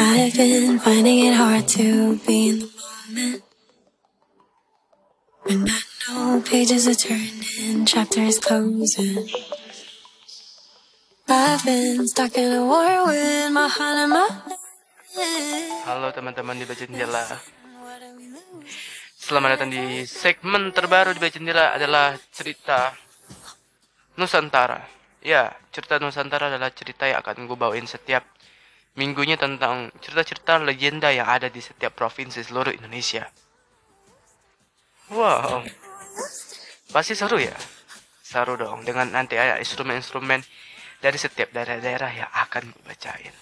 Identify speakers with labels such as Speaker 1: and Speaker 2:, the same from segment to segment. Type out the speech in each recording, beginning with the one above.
Speaker 1: I've been finding it hard to be in the moment. When I know pages are turning, chapters closing. I've been stuck in a war with my heart and my head.
Speaker 2: Halo teman-teman di Baca Jendela. Selamat datang di segmen terbaru di Baca Jendela adalah cerita Nusantara. Ya, cerita Nusantara adalah cerita yang akan gue bawain setiap minggunya tentang cerita-cerita legenda yang ada di setiap provinsi seluruh Indonesia. Wow, pasti seru ya? Seru dong, dengan nanti ada instrumen-instrumen dari setiap daerah-daerah yang akan gue bacain.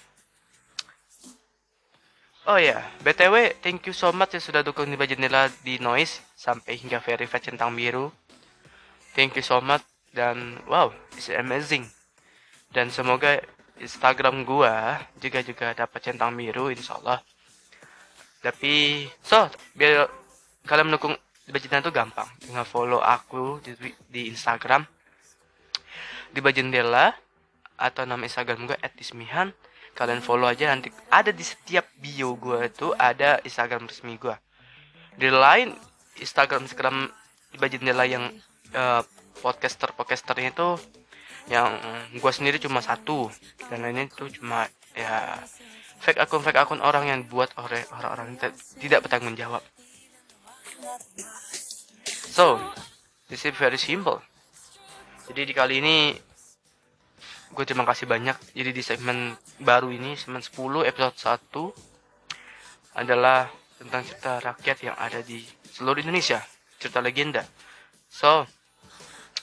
Speaker 2: Oh ya, BTW, thank you so much yang sudah dukung di Jendela di Noise sampai hingga verified centang biru. Thank you so much dan wow, it's amazing. Dan semoga Instagram gua juga juga dapat centang biru insyaallah. Tapi so biar kalian mendukung Jendela itu gampang dengan follow aku di, di Instagram di Bajendela atau nama Instagram gue @dismihan kalian follow aja nanti ada di setiap bio gue itu ada Instagram resmi gue di lain Instagram Instagram di Bajendela yang eh, podcaster podcasternya itu yang gue sendiri cuma satu. Dan lainnya itu cuma ya fake akun fake akun orang yang buat oleh orang-orang tidak bertanggung jawab. So this is very simple. Jadi di kali ini gue terima kasih banyak. Jadi di segmen baru ini segmen 10 episode 1 adalah tentang cerita rakyat yang ada di seluruh Indonesia. Cerita legenda. So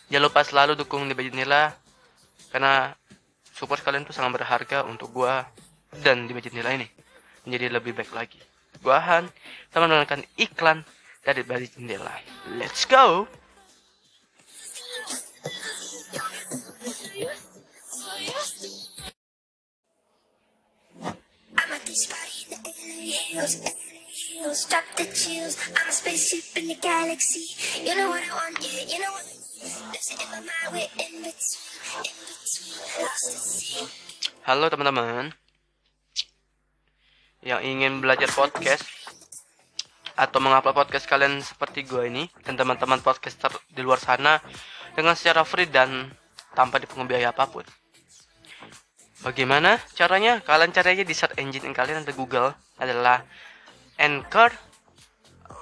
Speaker 2: jangan lupa selalu dukung di Nila karena support kalian tuh sangat berharga untuk gue dan di Nila ini menjadi lebih baik lagi gue Han sama menonton iklan dari Bali Jendela let's go
Speaker 3: drop the chills. I'm a spaceship in the galaxy. You know what I want, yeah, you know what
Speaker 2: Halo teman-teman. Yang ingin belajar podcast Atau mengupload podcast kalian seperti gue ini Dan teman-teman podcaster di luar sana Dengan secara free dan tanpa dipungut biaya apa pun. Bagaimana caranya? Kalian cari aja di search engine kalian ada Google Adalah Anchor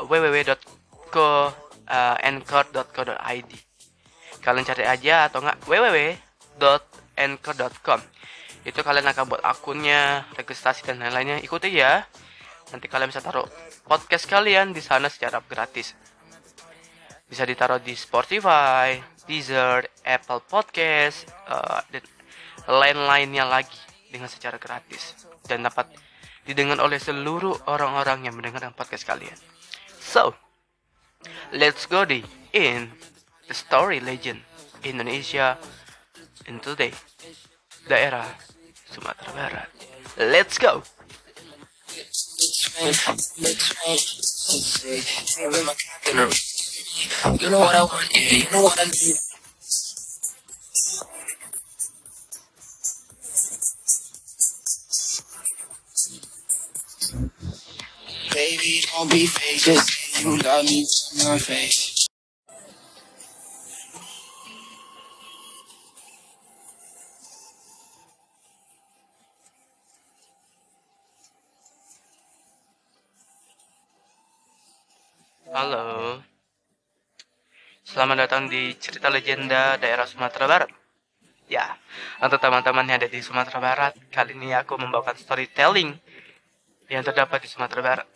Speaker 2: www.co uh, anchor.co.id Kalian cari aja atau enggak www.anchor.com itu kalian akan buat akunnya, registrasi dan lain-lainnya. Ikuti ya. Nanti kalian bisa taruh podcast kalian di sana secara gratis. Bisa ditaruh di Spotify, Deezer, Apple Podcast, eh, dan lain-lainnya lagi dengan secara gratis dan dapat didengar oleh seluruh orang-orang yang mendengarkan podcast kalian. So, let's go di in story legend Indonesia in today daerah Sumatera Barat. Let's go.
Speaker 4: You know what I want, yeah, you know what I need. Baby, don't be fake, just say you love me to my face.
Speaker 2: Halo. Selamat datang di cerita legenda daerah Sumatera Barat. Ya, untuk teman-teman yang ada di Sumatera Barat, kali ini aku membawakan storytelling yang terdapat di Sumatera Barat.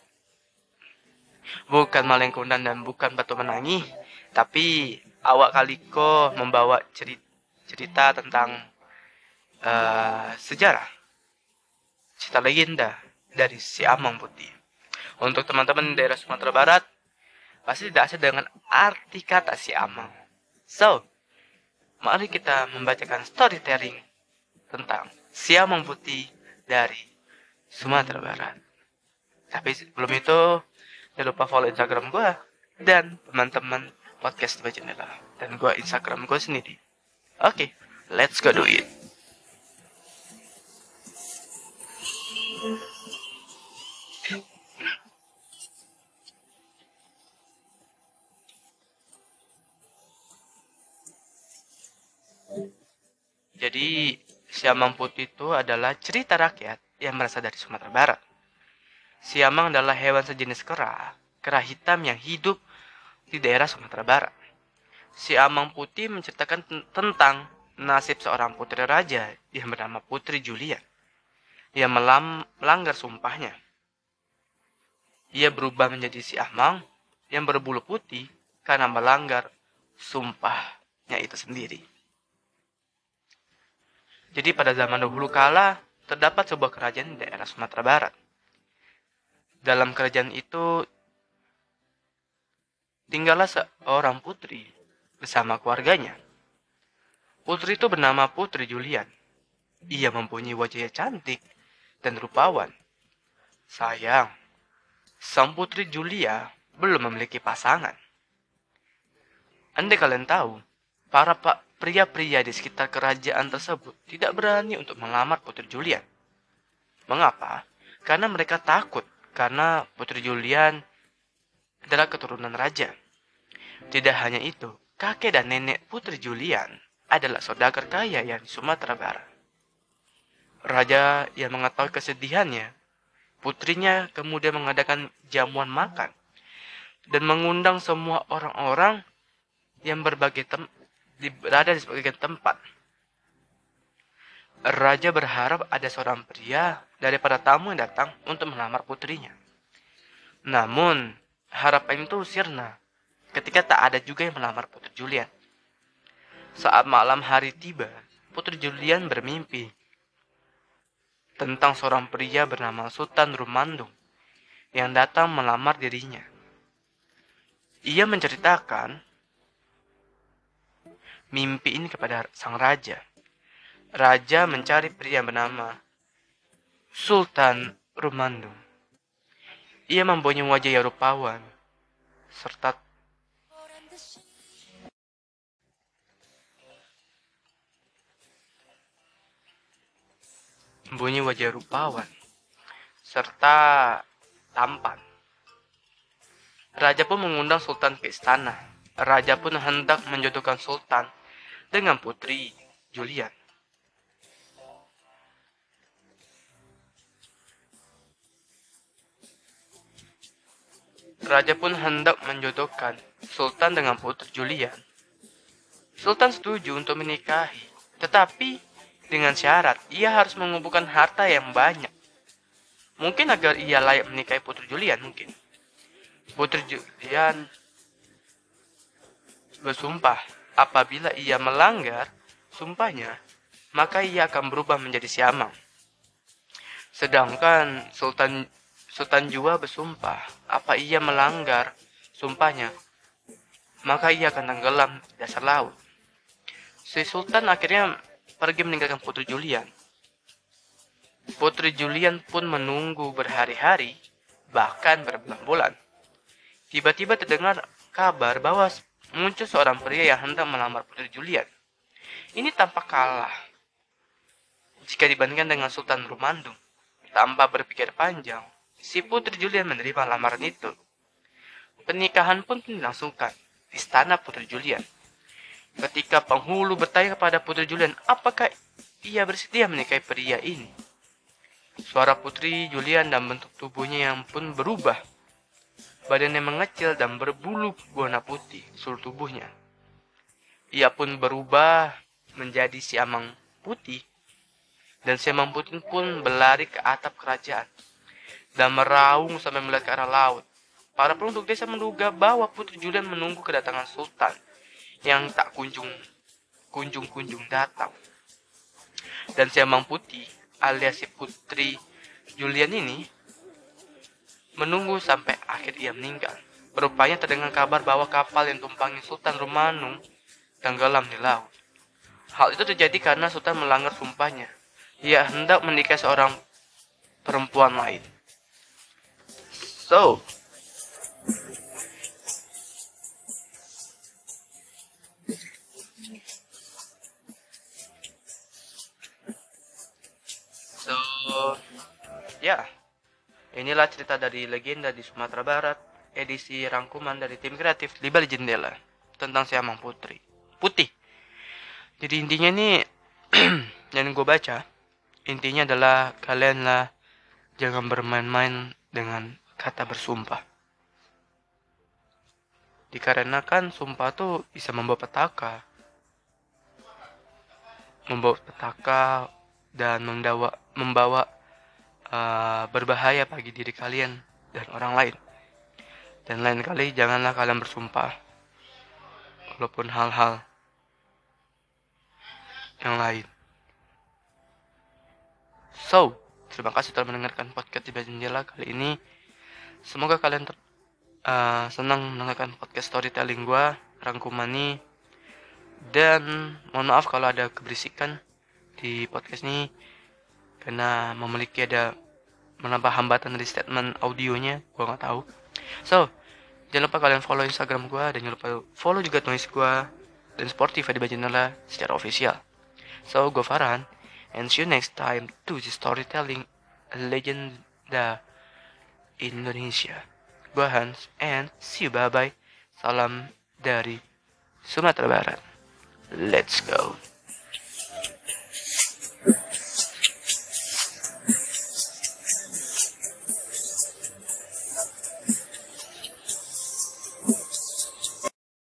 Speaker 2: Bukan Malengkundan dan bukan Batu Menangi, tapi awak kaliko membawa cerita, tentang eh, sejarah, cerita legenda dari si Amang Putih. Untuk teman-teman daerah Sumatera Barat, pasti tidak asing dengan arti kata si amal. So, mari kita membacakan storytelling tentang si siamang putih dari Sumatera Barat. Tapi sebelum itu, jangan lupa follow Instagram gue dan teman-teman podcast baca Jendela. Dan gue Instagram gue sendiri. Oke, okay, let's go do it. Thank you. Siamang Putih itu adalah cerita rakyat yang berasal dari Sumatera Barat. Siamang adalah hewan sejenis kera, kera hitam yang hidup di daerah Sumatera Barat. Siamang Putih menceritakan ten- tentang nasib seorang putri raja yang bernama Putri Julia melam- melanggar sumpahnya. Ia berubah menjadi siamang yang berbulu putih karena melanggar sumpahnya itu sendiri. Jadi pada zaman dahulu kala terdapat sebuah kerajaan di daerah Sumatera Barat. Dalam kerajaan itu tinggallah seorang putri bersama keluarganya. Putri itu bernama Putri Julian. Ia mempunyai wajah yang cantik dan rupawan. Sayang, sang putri Julia belum memiliki pasangan. Andai kalian tahu, para pak pria-pria di sekitar kerajaan tersebut tidak berani untuk melamar Putri Julian. Mengapa? Karena mereka takut karena Putri Julian adalah keturunan raja. Tidak hanya itu, kakek dan nenek Putri Julian adalah saudagar kaya yang di Sumatera Barat. Raja yang mengetahui kesedihannya, putrinya kemudian mengadakan jamuan makan dan mengundang semua orang-orang yang berbagai tem di, berada di sebagian tempat. Raja berharap ada seorang pria daripada tamu yang datang untuk melamar putrinya. Namun, harapan itu sirna ketika tak ada juga yang melamar Putri Julian. Saat malam hari tiba, Putri Julian bermimpi tentang seorang pria bernama Sultan Rumandung yang datang melamar dirinya. Ia menceritakan mimpi ini kepada sang raja. Raja mencari pria bernama Sultan Rumandung. Ia mempunyai wajah yang rupawan serta mempunyai wajah rupawan serta tampan. Raja pun mengundang Sultan ke istana. Raja pun hendak menjodohkan Sultan dengan putri Julian. Raja pun hendak menjodohkan Sultan dengan putri Julian. Sultan setuju untuk menikahi, tetapi dengan syarat ia harus mengumpulkan harta yang banyak. Mungkin agar ia layak menikahi putri Julian mungkin. Putri Julian bersumpah apabila ia melanggar sumpahnya, maka ia akan berubah menjadi siamang. Sedangkan Sultan Sultan Jua bersumpah apa ia melanggar sumpahnya, maka ia akan tenggelam di dasar laut. Si Sultan akhirnya pergi meninggalkan Putri Julian. Putri Julian pun menunggu berhari-hari, bahkan berbulan-bulan. Tiba-tiba terdengar kabar bahwa muncul seorang pria yang hendak melamar Putri Julian. Ini tampak kalah jika dibandingkan dengan Sultan Rumandung. Tanpa berpikir panjang, si Putri Julian menerima lamaran itu. Pernikahan pun dilangsungkan di istana Putri Julian. Ketika penghulu bertanya kepada Putri Julian, apakah ia bersedia menikahi pria ini? Suara Putri Julian dan bentuk tubuhnya yang pun berubah. Badannya mengecil dan berbulu warna putih seluruh tubuhnya. Ia pun berubah menjadi siamang putih. Dan siamang putih pun berlari ke atap kerajaan. Dan meraung sampai melihat ke arah laut. Para penduduk desa menduga bahwa Putri Julian menunggu kedatangan Sultan yang tak kunjung kunjung-kunjung datang. Dan siamang putih alias si Putri Julian ini menunggu sampai akhir ia meninggal. Rupanya terdengar kabar bahwa kapal yang tumpangi Sultan Rumanung tenggelam di laut. Hal itu terjadi karena Sultan melanggar sumpahnya. Ia hendak menikah seorang perempuan lain. So inilah cerita dari legenda di Sumatera Barat, edisi rangkuman dari tim kreatif di balik jendela tentang si Amang Putri. Putih. Jadi intinya nih, yang gue baca, intinya adalah kalianlah jangan bermain-main dengan kata bersumpah. Dikarenakan sumpah tuh bisa membawa petaka. Membawa petaka dan membawa membawa uh, berbahaya bagi diri kalian dan orang lain. Dan lain kali janganlah kalian bersumpah. Walaupun hal-hal yang lain. So, terima kasih telah mendengarkan podcast di jendela kali ini. Semoga kalian uh, senang mendengarkan podcast storytelling gue, rangkuman ini. Dan mohon maaf kalau ada keberisikan di podcast ini karena memiliki ada menambah hambatan dari statement audionya gue nggak tahu. So jangan lupa kalian follow instagram gue dan jangan lupa follow juga noise gue dan Spotify di Bajenala secara official. So gue Farhan and see you next time to the storytelling legenda Indonesia. Gue Hans and see you bye bye salam dari Sumatera Barat. Let's go